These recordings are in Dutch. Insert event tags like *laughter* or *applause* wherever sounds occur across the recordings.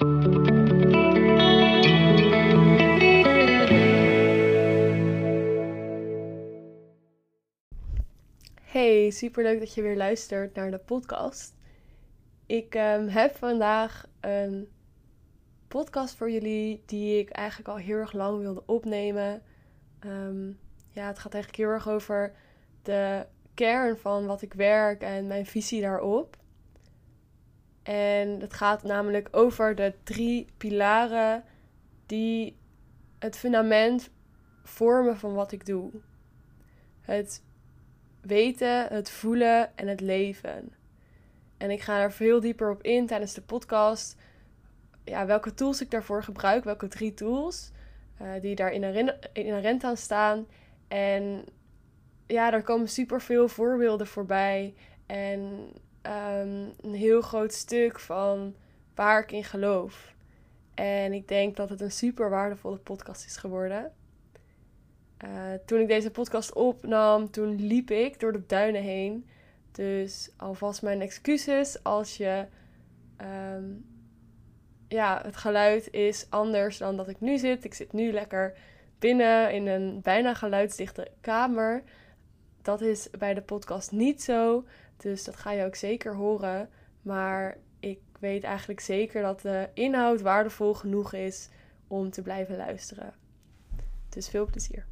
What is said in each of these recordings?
Hey, superleuk dat je weer luistert naar de podcast. Ik um, heb vandaag een podcast voor jullie die ik eigenlijk al heel erg lang wilde opnemen. Um, ja, het gaat eigenlijk heel erg over de kern van wat ik werk en mijn visie daarop. En het gaat namelijk over de drie pilaren die het fundament vormen van wat ik doe. Het weten, het voelen en het leven. En ik ga er veel dieper op in tijdens de podcast. Ja, welke tools ik daarvoor gebruik, welke drie tools uh, die daar inherent aan staan. En ja, er komen super veel voorbeelden voorbij. En um, een heel groot stuk van waar ik in geloof. En ik denk dat het een super waardevolle podcast is geworden. Uh, toen ik deze podcast opnam, toen liep ik door de duinen heen. Dus alvast mijn excuses als je. Um, ja, het geluid is anders dan dat ik nu zit. Ik zit nu lekker binnen in een bijna geluidsdichte kamer. Dat is bij de podcast niet zo. Dus dat ga je ook zeker horen. Maar ik weet eigenlijk zeker dat de inhoud waardevol genoeg is om te blijven luisteren. Dus veel plezier.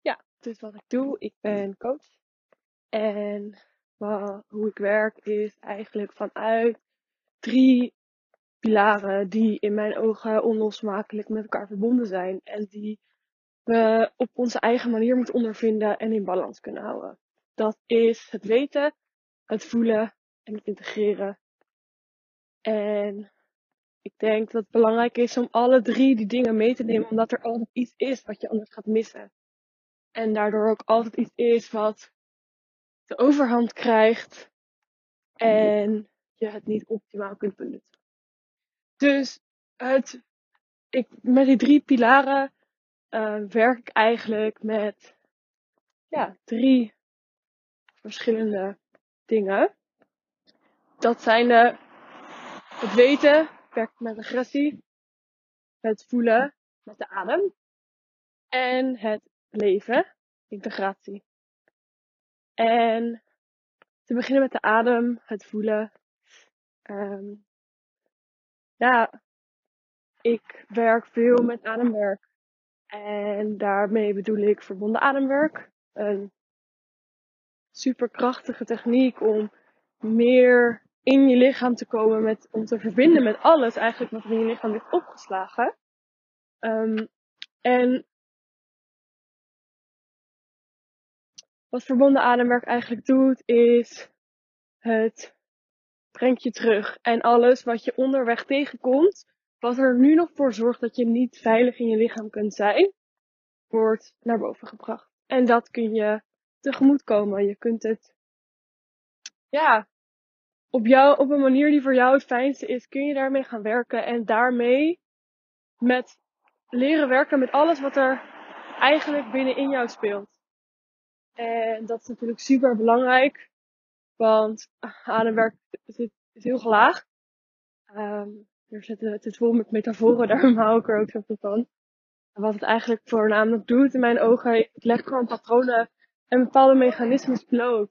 Ja, dus wat ik doe, ik ben coach. En hoe ik werk is eigenlijk vanuit drie pilaren die in mijn ogen onlosmakelijk met elkaar verbonden zijn. En die we op onze eigen manier moeten ondervinden en in balans kunnen houden. Dat is het weten, het voelen en het integreren. En ik denk dat het belangrijk is om alle drie die dingen mee te nemen, omdat er altijd iets is wat je anders gaat missen. En daardoor ook altijd iets is wat de overhand krijgt en je het niet optimaal kunt benutten. Dus het, ik, met die drie pilaren uh, werk ik eigenlijk met ja, drie verschillende dingen. Dat zijn de, het weten, werk met agressie, het voelen met de adem en het leven, integratie. En te beginnen met de adem, het voelen. Um, ja, ik werk veel met ademwerk. En daarmee bedoel ik verbonden ademwerk. Een superkrachtige techniek om meer in je lichaam te komen, met, om te verbinden met alles eigenlijk wat in je lichaam ligt opgeslagen. Um, en wat verbonden ademwerk eigenlijk doet, is het brengt je terug. En alles wat je onderweg tegenkomt, wat er nu nog voor zorgt dat je niet veilig in je lichaam kunt zijn, wordt naar boven gebracht. En dat kun je tegemoet komen. Je kunt het, ja, op jou, op een manier die voor jou het fijnste is, kun je daarmee gaan werken. En daarmee met leren werken met alles wat er eigenlijk binnenin jou speelt. En dat is natuurlijk super belangrijk. Want ademwerk is, is heel gelaagd. Um, er zit het vol met metaforen, daarom *laughs* hou ik er ook zoveel van. Wat het eigenlijk voornamelijk doet in mijn ogen, het legt gewoon patronen en bepaalde mechanismes bloot.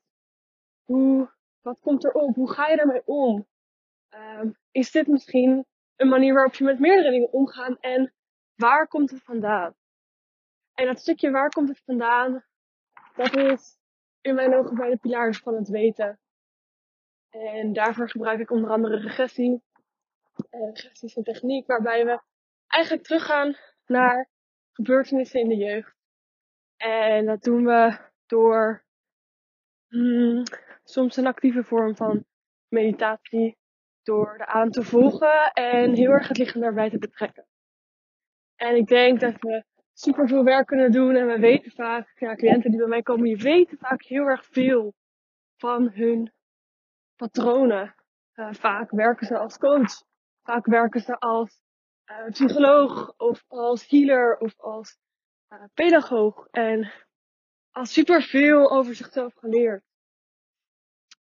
Hoe, wat komt er op? Hoe ga je daarmee om? Um, is dit misschien een manier waarop je met meerdere dingen omgaat en waar komt het vandaan? En dat stukje waar komt het vandaan, dat is in mijn ogen bij de pilaren van het weten. En daarvoor gebruik ik onder andere regressie. Regressie een techniek waarbij we eigenlijk teruggaan naar gebeurtenissen in de jeugd. En dat doen we door hmm, soms een actieve vorm van meditatie. Door de aan te volgen en heel erg het lichaam daarbij te betrekken. En ik denk dat we super veel werk kunnen doen. En we weten vaak, ja, cliënten die bij mij komen, die weten vaak heel erg veel van hun patronen. Uh, vaak werken ze als coach. Vaak werken ze als uh, psycholoog of als healer of als uh, pedagoog. En al superveel over zichzelf geleerd.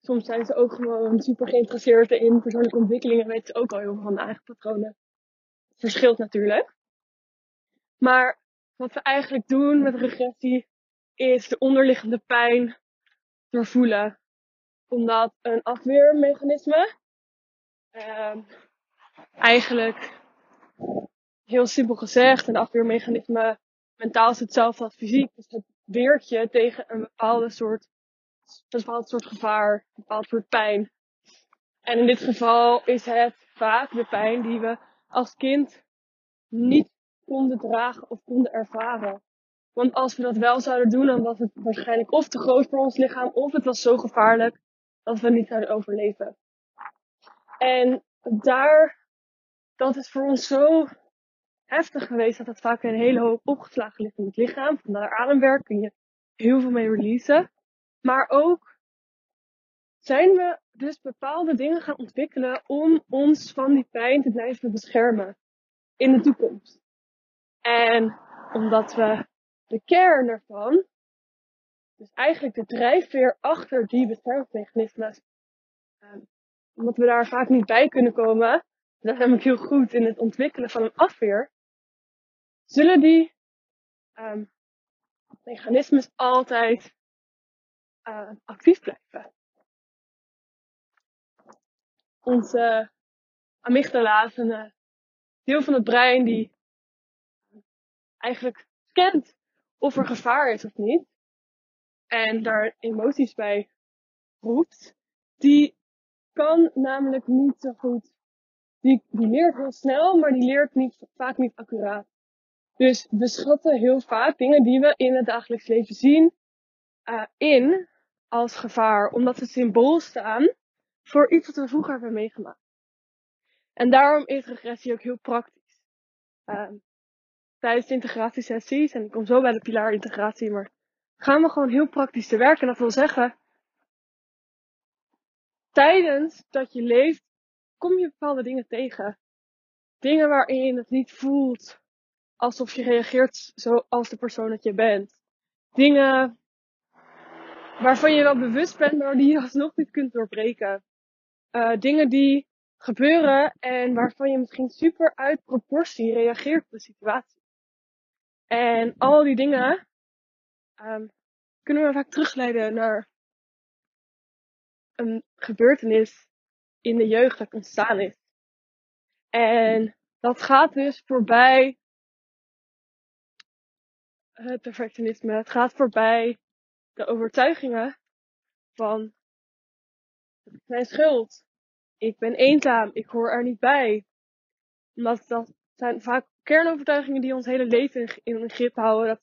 soms zijn ze ook gewoon super geïnteresseerd in persoonlijke ontwikkeling en weten ze ook al heel veel van de eigen patronen. Verschilt natuurlijk. Maar wat we eigenlijk doen met regressie is de onderliggende pijn doorvoelen. Omdat een afweermechanisme uh, eigenlijk heel simpel gezegd, een afweermechanisme mentaal is hetzelfde als fysiek. Dus het weert je tegen een bepaalde soort, een bepaald soort gevaar, een bepaald soort pijn. En in dit geval is het vaak de pijn die we als kind niet konden dragen of konden ervaren. Want als we dat wel zouden doen, dan was het waarschijnlijk of te groot voor ons lichaam, of het was zo gevaarlijk dat we niet zouden overleven. En daar, dat is voor ons zo heftig geweest dat het vaak een hele hoop opgeslagen ligt in het lichaam. Vandaar ademwerk kun je heel veel mee releasen. Maar ook zijn we dus bepaalde dingen gaan ontwikkelen om ons van die pijn te blijven beschermen in de toekomst. En omdat we de kern ervan, dus eigenlijk de drijfveer achter die beschermingsmechanismes, um, omdat we daar vaak niet bij kunnen komen, dat is namelijk heel goed in het ontwikkelen van een afweer, zullen die um, mechanismes altijd uh, actief blijven. Onze amygdala een deel van het brein die eigenlijk scant of er gevaar is of niet. En daar emoties bij roept. Die kan namelijk niet zo goed. Die, leert heel snel, maar die leert niet, vaak niet accuraat. Dus we schatten heel vaak dingen die we in het dagelijks leven zien uh, in als gevaar, omdat ze symbool staan voor iets wat we vroeger hebben meegemaakt. En daarom is regressie ook heel praktisch. Uh, tijdens de integratiesessies, en ik kom zo bij de pilaar integratie, maar gaan we gewoon heel praktisch te werken. En dat wil zeggen, tijdens dat je leeft, kom je bepaalde dingen tegen. Dingen waarin het niet voelt alsof je reageert zoals de persoon dat je bent. Dingen waarvan je wel bewust bent, maar die je alsnog niet kunt doorbreken. Uh, dingen die gebeuren en waarvan je misschien super uit proportie reageert op de situatie. En al die dingen um, kunnen we vaak terugleiden naar een gebeurtenis in de jeugd dat ontstaan is. En dat gaat dus voorbij het perfectionisme. Het gaat voorbij de overtuigingen van mijn schuld. Ik ben eenzaam. Ik hoor er niet bij. Omdat dat zijn vaak kernovertuigingen die ons hele leven in, in grip houden. Dat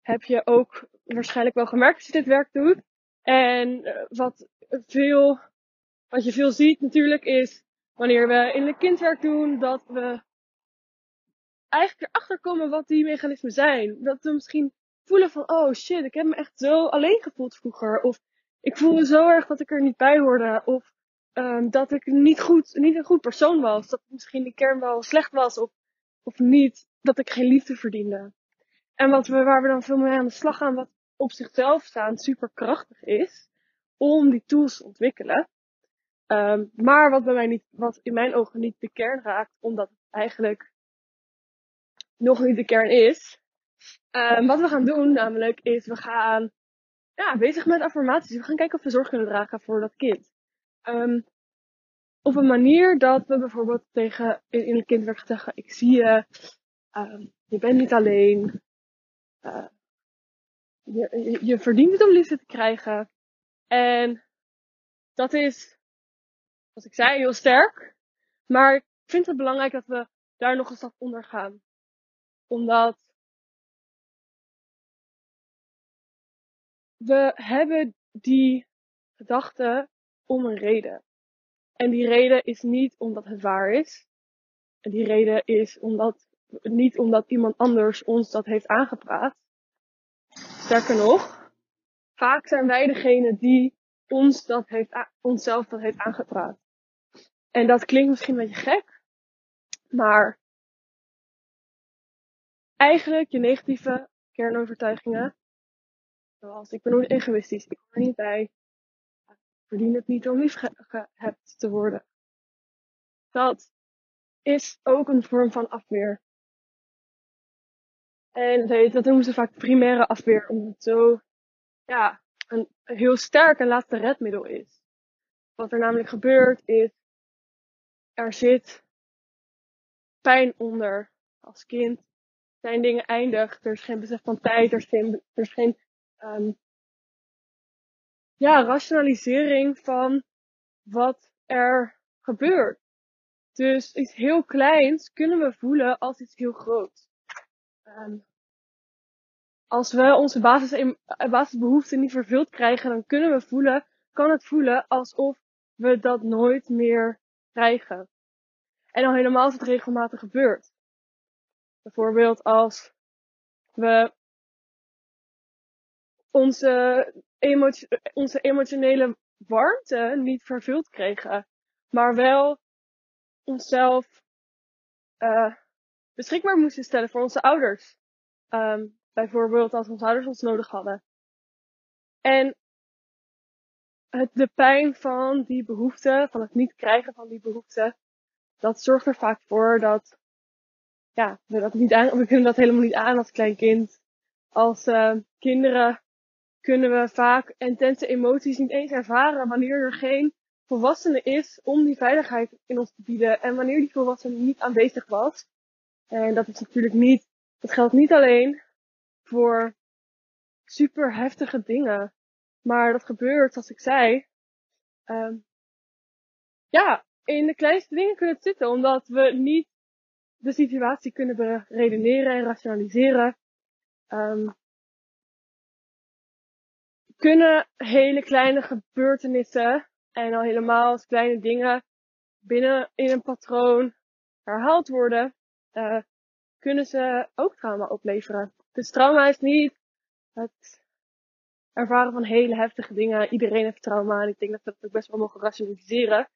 heb je ook waarschijnlijk wel gemerkt als je dit werk doet. En uh, wat veel, wat je veel ziet natuurlijk is wanneer we in de kindwerk doen, dat we eigenlijk erachter komen wat die mechanismen zijn. Dat we misschien voelen van, oh shit, ik heb me echt zo alleen gevoeld vroeger. Of ik voelde zo erg dat ik er niet bij hoorde. Of um, dat ik niet goed, niet een goed persoon was. Dat misschien de kern wel slecht was. Of, of niet, dat ik geen liefde verdiende. En wat we, waar we dan veel meer aan de slag gaan, wat op zichzelf staan super krachtig is, om die tools te ontwikkelen. Um, maar wat mij niet, wat in mijn ogen niet de kern raakt, omdat het eigenlijk nog niet de kern is. Um, wat we gaan doen namelijk is we gaan ja, bezig met affirmaties. We gaan kijken of we zorg kunnen dragen voor dat kind. Um, op een manier dat we bijvoorbeeld tegen in, in het kindwerk zeggen, ik zie je, je bent niet alleen, je, je, je verdient het om liefde te krijgen. En dat is, zoals ik zei, heel sterk. Maar ik vind het belangrijk dat we daar nog een stap onder gaan. Omdat we hebben die gedachte om een reden. En die reden is niet omdat het waar is. En die reden is omdat, niet omdat iemand anders ons dat heeft aangepraat. Sterker nog, vaak zijn wij degene die ons dat heeft, onszelf dat heeft aangepraat. En dat klinkt misschien een beetje gek, maar eigenlijk je negatieve kernovertuigingen, zoals ik ben egoïstisch, ik hoor er niet bij, verdien het niet om lief gehebt te worden. Dat is ook een vorm van afweer. En dat, dat noemen ze vaak primaire afweer, omdat het zo, ja, een heel sterk en laatste redmiddel is. Wat er namelijk gebeurt is, er zit pijn onder als kind. Zijn dingen eindig. Er is geen besef van tijd. Er is geen, um, ja, rationalisering van wat er gebeurt. Dus iets heel kleins kunnen we voelen als iets heel groots. Um, als we onze basis, basisbehoeften niet vervuld krijgen, dan kunnen we voelen, kan het voelen alsof we dat nooit meer krijgen. En dan helemaal als het regelmatig gebeurt. Bijvoorbeeld als we onze, onze emotionele warmte niet vervuld kregen, maar wel onszelf uh, beschikbaar moesten stellen voor onze ouders. Um, bijvoorbeeld als onze ouders ons nodig hadden. En het, de pijn van die behoefte, van het niet krijgen van die behoefte, dat zorgt er vaak voor dat, ja, we dat niet aan, we kunnen dat helemaal niet aan als klein kind. Als uh, kinderen kunnen we vaak intense emoties niet eens ervaren wanneer er geen volwassene is om die veiligheid in ons te bieden. En wanneer die volwassene niet aanwezig was. En dat is natuurlijk niet, dat geldt niet alleen voor super heftige dingen. Maar dat gebeurt, zoals ik zei, um, ja, in de kleinste dingen kunnen zitten, omdat we niet de situatie kunnen beredeneren en rationaliseren. Um, kunnen hele kleine gebeurtenissen en al helemaal als kleine dingen binnen in een patroon herhaald worden, uh, kunnen ze ook trauma opleveren. Dus trauma is niet het ervaren van hele heftige dingen. Iedereen heeft trauma en ik denk dat we dat ook best wel mogen rationaliseren.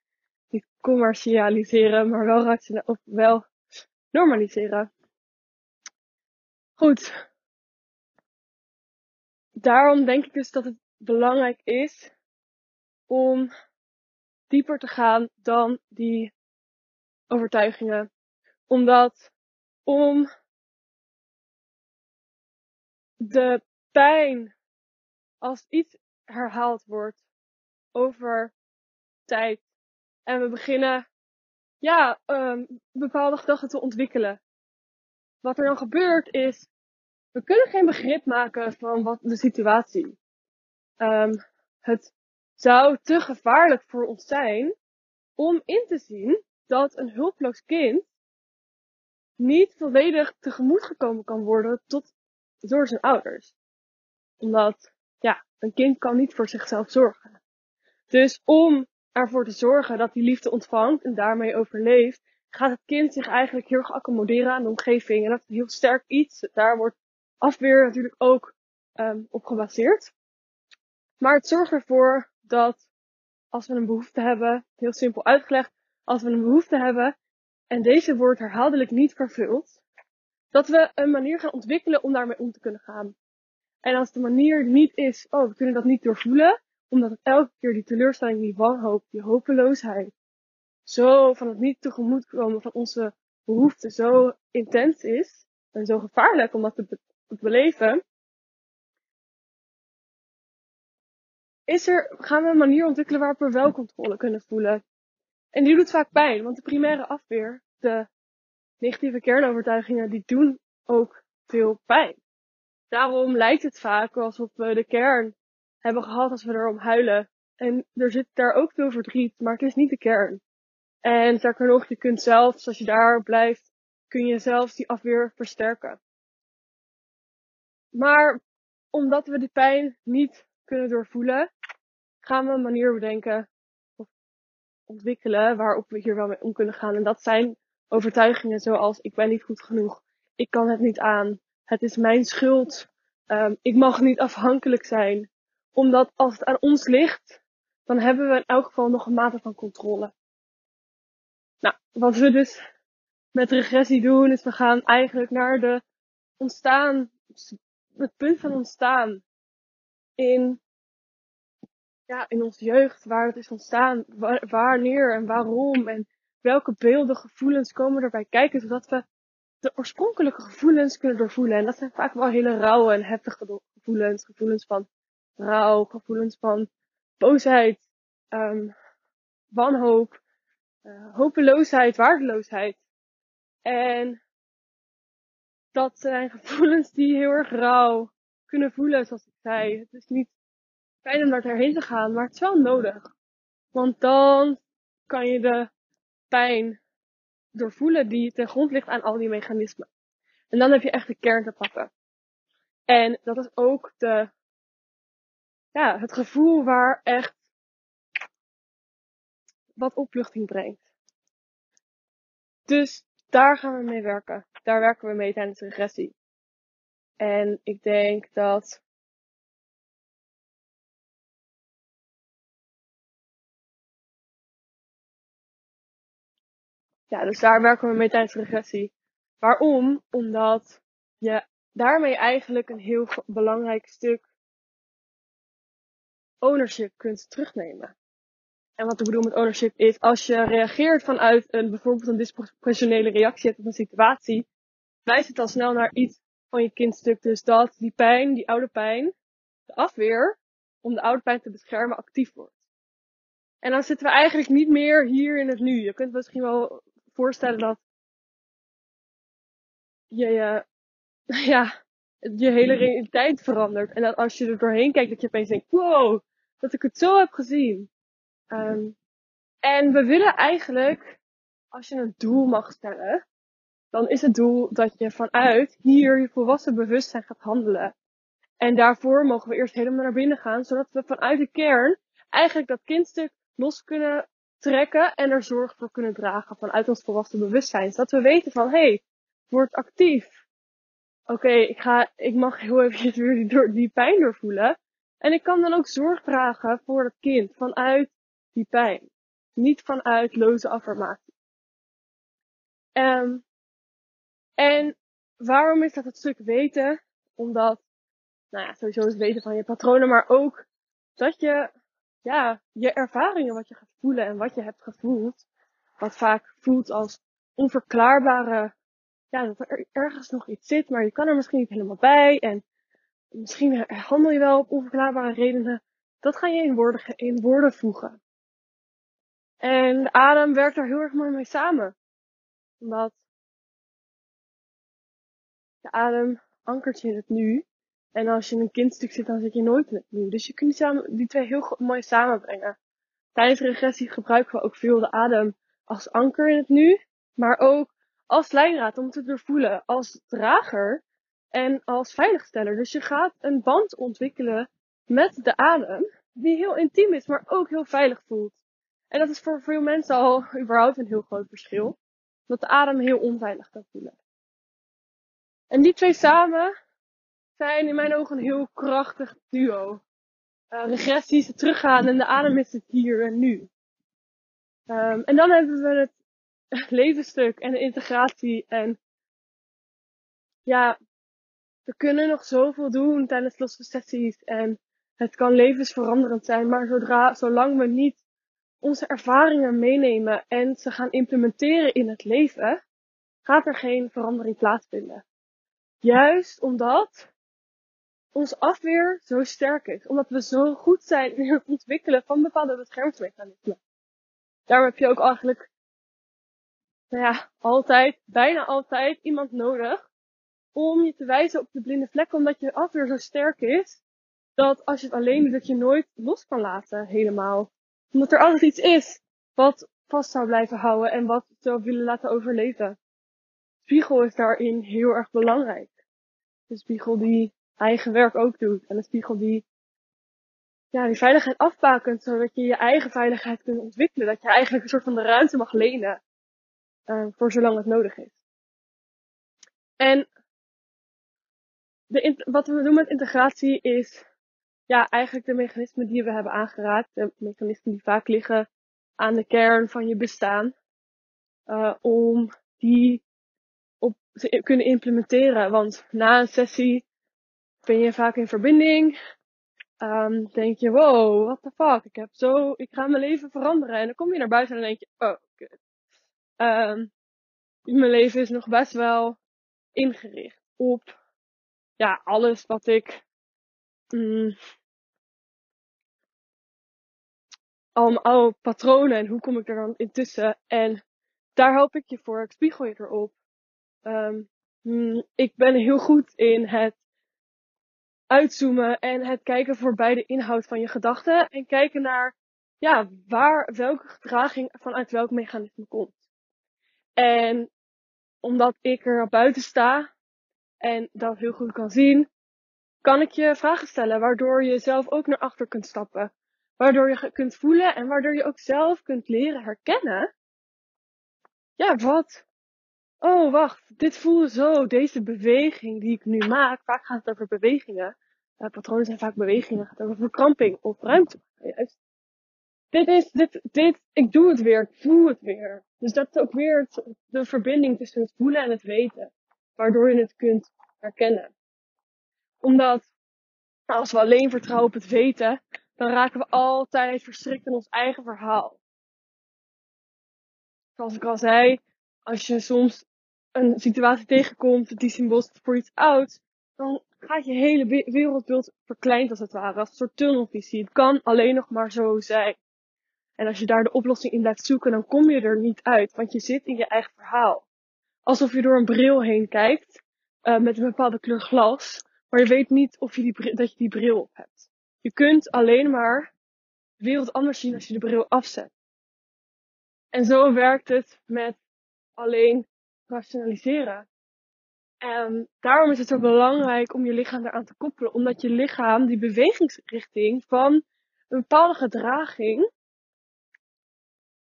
Niet commercialiseren, maar wel, of wel normaliseren. Goed. Daarom denk ik dus dat het belangrijk is om dieper te gaan dan die overtuigingen. Omdat om de pijn als iets herhaald wordt over tijd en we beginnen ja, um, bepaalde gedachten te ontwikkelen. Wat er dan gebeurt is, we kunnen geen begrip maken van wat de situatie. Um, het zou te gevaarlijk voor ons zijn om in te zien dat een hulploos kind niet volledig tegemoet gekomen kan worden tot door zijn ouders. Omdat, ja, een kind kan niet voor zichzelf zorgen. Dus om ervoor te zorgen dat die liefde ontvangt en daarmee overleeft, gaat het kind zich eigenlijk heel erg accommoderen aan de omgeving. En dat is een heel sterk iets. Daar wordt afweer natuurlijk ook um, op gebaseerd. Maar het zorgt ervoor dat als we een behoefte hebben, heel simpel uitgelegd, als we een behoefte hebben en deze wordt herhaaldelijk niet vervuld, dat we een manier gaan ontwikkelen om daarmee om te kunnen gaan. En als de manier niet is, oh, we kunnen dat niet doorvoelen, omdat het elke keer die teleurstelling, die wanhoop, die hopeloosheid, zo van het niet tegemoet komen van onze behoeften zo intens is, en zo gevaarlijk om dat te beleven, is er, gaan we een manier ontwikkelen waarop we wel controle kunnen voelen. En die doet vaak pijn, want de primaire afweer, de negatieve kernovertuigingen, die doen ook veel pijn. Daarom lijkt het vaak alsof we de kern hebben gehad als we erom huilen. En er zit daar ook veel verdriet, maar het is niet de kern. En sterker nog, je kunt zelfs, als je daar blijft, kun je zelfs die afweer versterken. Maar omdat we die pijn niet kunnen doorvoelen, gaan we een manier bedenken of ontwikkelen waarop we hier wel mee om kunnen gaan. En dat zijn overtuigingen zoals ik ben niet goed genoeg, ik kan het niet aan, het is mijn schuld, um, ik mag niet afhankelijk zijn. Omdat als het aan ons ligt, dan hebben we in elk geval nog een mate van controle. Nou, wat we dus met regressie doen, is we gaan eigenlijk naar de ontstaan, het punt van ontstaan in ja, in onze jeugd, waar het is ontstaan, wanneer en waarom en welke beelden, gevoelens komen erbij kijken, zodat we de oorspronkelijke gevoelens kunnen doorvoelen. En dat zijn vaak wel hele rauwe en heftige gevoelens. Gevoelens van rouw, gevoelens van boosheid, um, wanhoop, uh, hopeloosheid, waardeloosheid. En dat zijn *laughs* gevoelens die heel erg rauw kunnen voelen, zoals ik zei. Het is niet fijn om daar doorheen te gaan, maar het is wel nodig. Want dan kan je de pijn doorvoelen die ten grond ligt aan al die mechanismen. En dan heb je echt de kern te pakken. En dat is ook de, ja, het gevoel waar echt wat opluchting brengt. Dus daar gaan we mee werken. Daar werken we mee tijdens regressie. En ik denk dat Ja, dus daar werken we mee tijdens regressie. Waarom? Omdat je daarmee eigenlijk een heel belangrijk stuk ownership kunt terugnemen. En wat ik bedoel met ownership is, als je reageert vanuit een, bijvoorbeeld een disproportionele reactie op een situatie, wijst het al snel naar iets van je kindstuk. Dus dat die pijn, die oude pijn, de afweer, om de oude pijn te beschermen, actief wordt. En dan zitten we eigenlijk niet meer hier in het nu. Je kunt misschien wel voorstellen dat je, je, *laughs* ja, je hele mm. realiteit verandert. En dat als je er doorheen kijkt, dat je opeens denkt, wow, dat ik het zo heb gezien. Um, en we willen eigenlijk, als je een doel mag stellen, dan is het doel dat je vanuit hier je volwassen bewustzijn gaat handelen. En daarvoor mogen we eerst helemaal naar binnen gaan, zodat we vanuit de kern eigenlijk dat kindstuk los kunnen trekken en er zorg voor kunnen dragen vanuit ons volwassen bewustzijn. Zodat we weten van, hé, hey, word actief. Oké, ik ga, ik mag *laughs* heel even weer die, door, die pijn doorvoelen. En ik kan dan ook zorg dragen voor het kind vanuit die pijn. Niet vanuit loze affirmatie. Um, en waarom is dat het stuk weten? Omdat, nou ja, sowieso het weten van je patronen, maar ook dat je ja, je ervaringen, wat je gaat voelen en wat je hebt gevoeld, wat vaak voelt als onverklaarbare, ja, dat er ergens nog iets zit, maar je kan er misschien niet helemaal bij en misschien handel je wel op onverklaarbare redenen. Dat ga je in woorden, in woorden voegen. En de adem werkt daar heel erg mooi mee samen. Omdat de adem ankert je in het nu. En als je in een kindstuk zit, dan zit je nooit het nu. Dus je kunt samen, die twee heel mooi samenbrengen. Tijdens regressie gebruiken we ook veel de adem als anker in het nu, maar ook als lijnraad om te doorvoelen, als drager en als veiligsteller. Dus je gaat een band ontwikkelen met de adem, die heel intiem is, maar ook heel veilig voelt. En dat is voor veel mensen al *laughs* überhaupt een heel groot verschil. Dat de adem heel onveilig kan voelen. En die twee samen zijn in mijn ogen een heel krachtig duo. Uh, regressie is teruggaan en de adem is het hier en nu. Um, en dan hebben we het *laughs* levensstuk en de integratie. En ja, we kunnen nog zoveel doen tijdens losse sessies. En het kan levensveranderend zijn. Maar zodra, zolang we niet onze ervaringen meenemen en ze gaan implementeren in het leven, gaat er geen verandering plaatsvinden. Juist omdat onze afweer zo sterk is. Omdat we zo goed zijn in het ontwikkelen van bepaalde beschermingsmechanismen. Daarom heb je ook eigenlijk, nou ja, altijd, bijna altijd iemand nodig om je te wijzen op de blinde vlekken, omdat je afweer zo sterk is, dat als je het alleen doet, dat je nooit los kan laten, helemaal. Omdat er altijd iets is wat vast zou blijven houden en wat zou willen laten overleven. Spiegel is daarin heel erg belangrijk. De spiegel die eigen werk ook doet. En een spiegel die, ja, die veiligheid afbakent, zodat je je eigen veiligheid kunt ontwikkelen. Dat je eigenlijk een soort van de ruimte mag lenen. Uh, voor zolang het nodig is. En de, wat we doen met integratie is, ja, eigenlijk de mechanismen die we hebben aangeraakt. De mechanismen die vaak liggen aan de kern van je bestaan. Uh, om die op kunnen implementeren. Want na een sessie ben je vaak in verbinding. um, denk je, wow, what the fuck, ik heb zo, ik ga mijn leven veranderen. En dan kom je naar buiten en dan denk je, oh, kut. Um, mijn leven is nog best wel ingericht op, ja, alles wat ik, mm, al mijn oude patronen en hoe kom ik er dan intussen. En daar help ik je voor, ik spiegel je erop. Um, ik ben heel goed in het uitzoomen en het kijken voorbij de inhoud van je gedachten. En kijken naar, ja, waar, welke gedraging vanuit welk mechanisme komt. En omdat ik er buiten sta en dat heel goed kan zien, kan ik je vragen stellen waardoor je zelf ook naar achter kunt stappen. Waardoor je kunt voelen en waardoor je ook zelf kunt leren herkennen. Ja, wat? Oh, wacht. Dit voelde zo. Deze beweging die ik nu maak. Vaak gaat het over bewegingen. Uh, patronen zijn vaak bewegingen. Het gaat over verkramping of ruimte. Dit is, dit, dit, ik doe het weer. Ik voel het weer. Dus dat is ook weer de verbinding tussen het voelen en het weten. Waardoor je het kunt herkennen. Omdat als we alleen vertrouwen op het weten, dan raken we altijd verstrikt in ons eigen verhaal. Zoals ik al zei, als je soms een situatie tegenkomt die symbool voor iets oud, dan gaat je hele wereldbeeld verkleind als het ware, als een soort tunnelvisie. Het kan alleen nog maar zo zijn. En als je daar de oplossing in blijft zoeken, dan kom je er niet uit, want je zit in je eigen verhaal. Alsof je door een bril heen kijkt, uh, met een bepaalde kleur glas, maar je weet niet of je die, dat je die bril op hebt. Je kunt alleen maar de wereld anders zien als je de bril afzet. En zo werkt het met alleen rationaliseren. En daarom is het zo belangrijk om je lichaam daaraan te koppelen, omdat je lichaam die bewegingsrichting van een bepaalde gedraging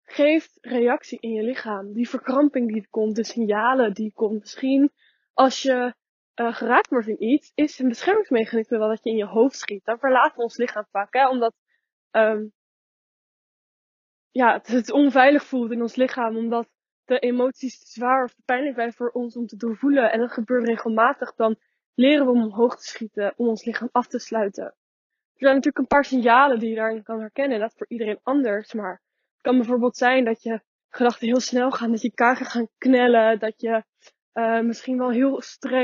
geeft reactie in je lichaam. Die verkramping die komt, de signalen die komt. Misschien als je uh, geraakt wordt in iets, is een beschermingsmechanisme wel dat je in je hoofd schiet. Dan verlaten we ons lichaam vaak, hè, omdat um, ja, het, het onveilig voelt in ons lichaam, omdat de emoties te zwaar of te pijnlijk zijn voor ons om te doorvoelen. En dat gebeurt regelmatig, dan leren we om omhoog te schieten, om ons lichaam af te sluiten. Er zijn natuurlijk een paar signalen die je daarin kan herkennen. Dat is voor iedereen anders, maar het kan bijvoorbeeld zijn dat je gedachten heel snel gaan, dat je kaken gaan knellen, dat je uh, misschien wel heel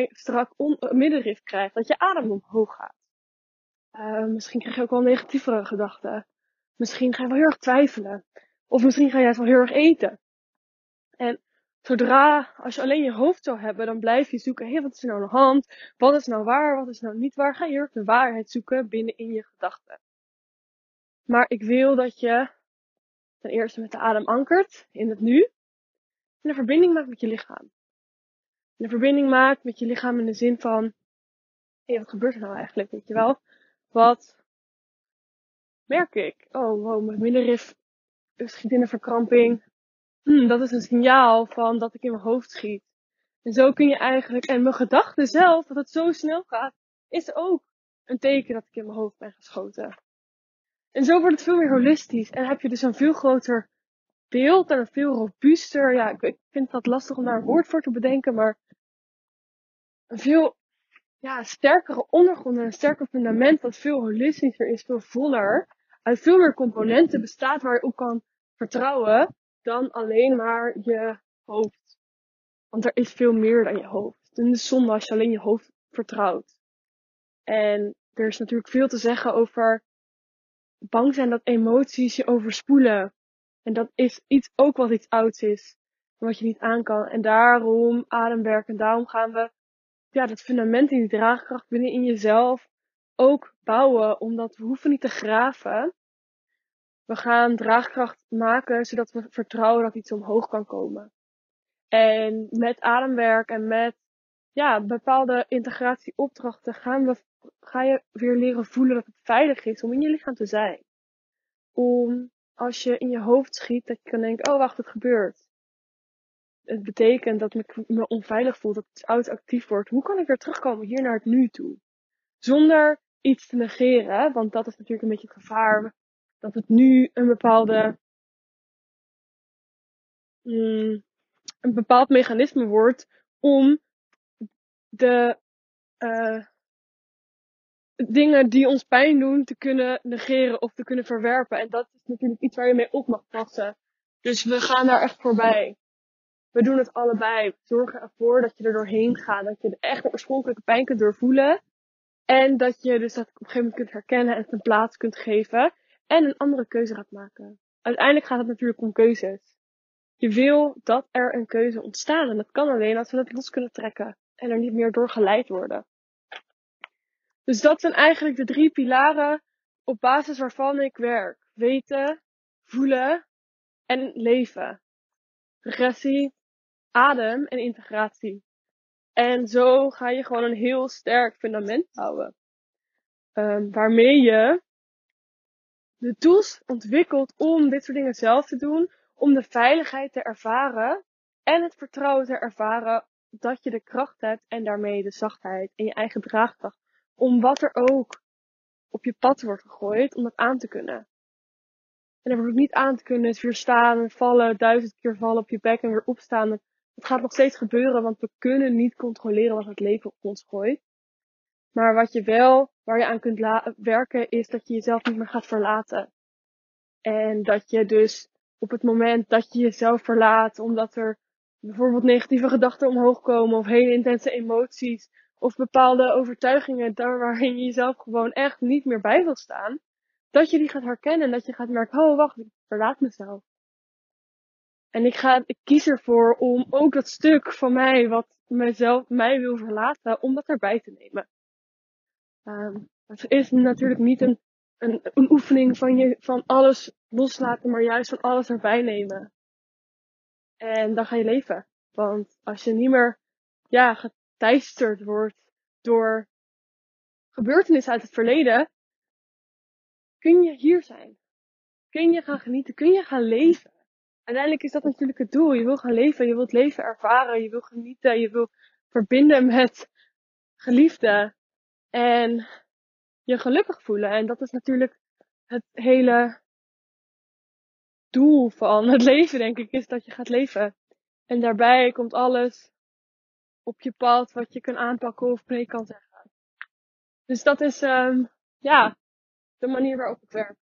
strak on, uh, middenrif krijgt. Dat je adem omhoog gaat. Uh, misschien krijg je ook wel negatievere gedachten. Misschien ga je wel heel erg twijfelen. Of misschien ga je juist wel heel erg eten. En zodra, als je alleen je hoofd zou hebben, dan blijf je zoeken, hé, wat is er nou aan de hand? Wat is nou waar? Wat is nou niet waar? Ga je de waarheid zoeken binnen in je gedachten. Maar ik wil dat je ten eerste met de adem ankert in het nu. En een verbinding maakt met je lichaam een verbinding maakt met je lichaam in de zin van, hé, wat gebeurt er nou eigenlijk, weet je wel? Wat merk ik? Oh, wow, mijn middenrif schiet in een verkramping. Hmm, dat is een signaal van dat ik in mijn hoofd schiet. En zo kun je eigenlijk, en mijn gedachte zelf, dat het zo snel gaat, is ook een teken dat ik in mijn hoofd ben geschoten. En zo wordt het veel meer holistisch. En heb je dus een veel groter beeld en een veel robuuster, ja, ik, vind het lastig om daar een woord voor te bedenken, maar een veel ja, sterkere ondergrond en een sterker fundament dat veel holistischer is, veel voller, uit veel meer componenten bestaat waar je op kan vertrouwen dan alleen maar je hoofd. Want er is veel meer dan je hoofd. Het is zonde als je alleen je hoofd vertrouwt. En er is natuurlijk veel te zeggen over bang zijn dat emoties je overspoelen. En dat is iets ook wat iets ouds is. Wat je niet aan kan. En daarom ademwerken. Daarom gaan we ja, dat fundament in die draagkracht binnen in jezelf ook bouwen. Omdat we hoeven niet te graven. We gaan draagkracht maken zodat we vertrouwen dat iets omhoog kan komen. En met ademwerk en met ja, bepaalde integratieopdrachten gaan we, ga je weer leren voelen dat het veilig is om in je lichaam te zijn. Om als je in je hoofd schiet, dat je kan denken, oh wacht, het gebeurt het betekent dat ik me onveilig voel, dat het oud actief wordt. Hoe kan ik weer terugkomen hier naar het nu toe? Zonder iets te negeren, want dat is natuurlijk een beetje het gevaar. Dat het nu een bepaalde, mm, een bepaald mechanisme wordt om de, uh, dingen die ons pijn doen te kunnen negeren of te kunnen verwerpen. En dat is natuurlijk iets waar je mee op mag passen. Dus we gaan daar echt voorbij. We doen het allebei. We zorgen ervoor dat je er doorheen gaat. Dat je de echte oorspronkelijke pijn kunt doorvoelen. En dat je dus dat op een gegeven moment kunt herkennen en het een plaats kunt geven. En een andere keuze gaat maken. Uiteindelijk gaat het natuurlijk om keuzes. Je wil dat er een keuze ontstaat. En dat kan alleen als we het los kunnen trekken. En er niet meer door geleid worden. Dus dat zijn eigenlijk de drie pilaren op basis waarvan ik werk. Weten, voelen en leven. Regressie, adem en integratie. En zo ga je gewoon een heel sterk fundament bouwen. Um, waarmee je de tools ontwikkelt om dit soort dingen zelf te doen. Om de veiligheid te ervaren en het vertrouwen te ervaren dat je de kracht hebt en daarmee de zachtheid en je eigen draagkracht. Om wat er ook op je pad wordt gegooid, om dat aan te kunnen. En er wordt niet aan te kunnen is weer staan en vallen, duizend keer vallen op je bek en weer opstaan. Het gaat nog steeds gebeuren, want we kunnen niet controleren wat het leven op ons gooit. Maar wat je wel, waar je aan kunt werken, is dat je jezelf niet meer gaat verlaten. En dat je dus op het moment dat je jezelf verlaat, omdat er bijvoorbeeld negatieve gedachten omhoog komen of hele intense emoties of bepaalde overtuigingen daar *laughs* waarin je jezelf gewoon echt niet meer bij wil staan, dat je die gaat herkennen en dat je gaat merken, oh wacht, ik verlaat mezelf. En ik, ga, ik kies ervoor om ook dat stuk van mij, wat mijzelf, mij wil verlaten, om dat erbij te nemen. Um, het is natuurlijk niet een, een, een oefening van, je, van alles loslaten, maar juist van alles erbij nemen. En dan ga je leven. Want als je niet meer, ja, geteisterd wordt door gebeurtenissen uit het verleden, kun je hier zijn. Kun je gaan genieten, kun je gaan leven. Uiteindelijk is dat natuurlijk het doel. Je wil gaan leven, je wilt leven ervaren, je wil genieten, je wil verbinden met geliefden en je gelukkig voelen. En dat is natuurlijk het hele doel van het leven, denk ik, is dat je gaat leven. En daarbij komt alles op je pad wat je kan aanpakken of mee kan zeggen. Dus dat is, um, ja, de manier waarop ik werk.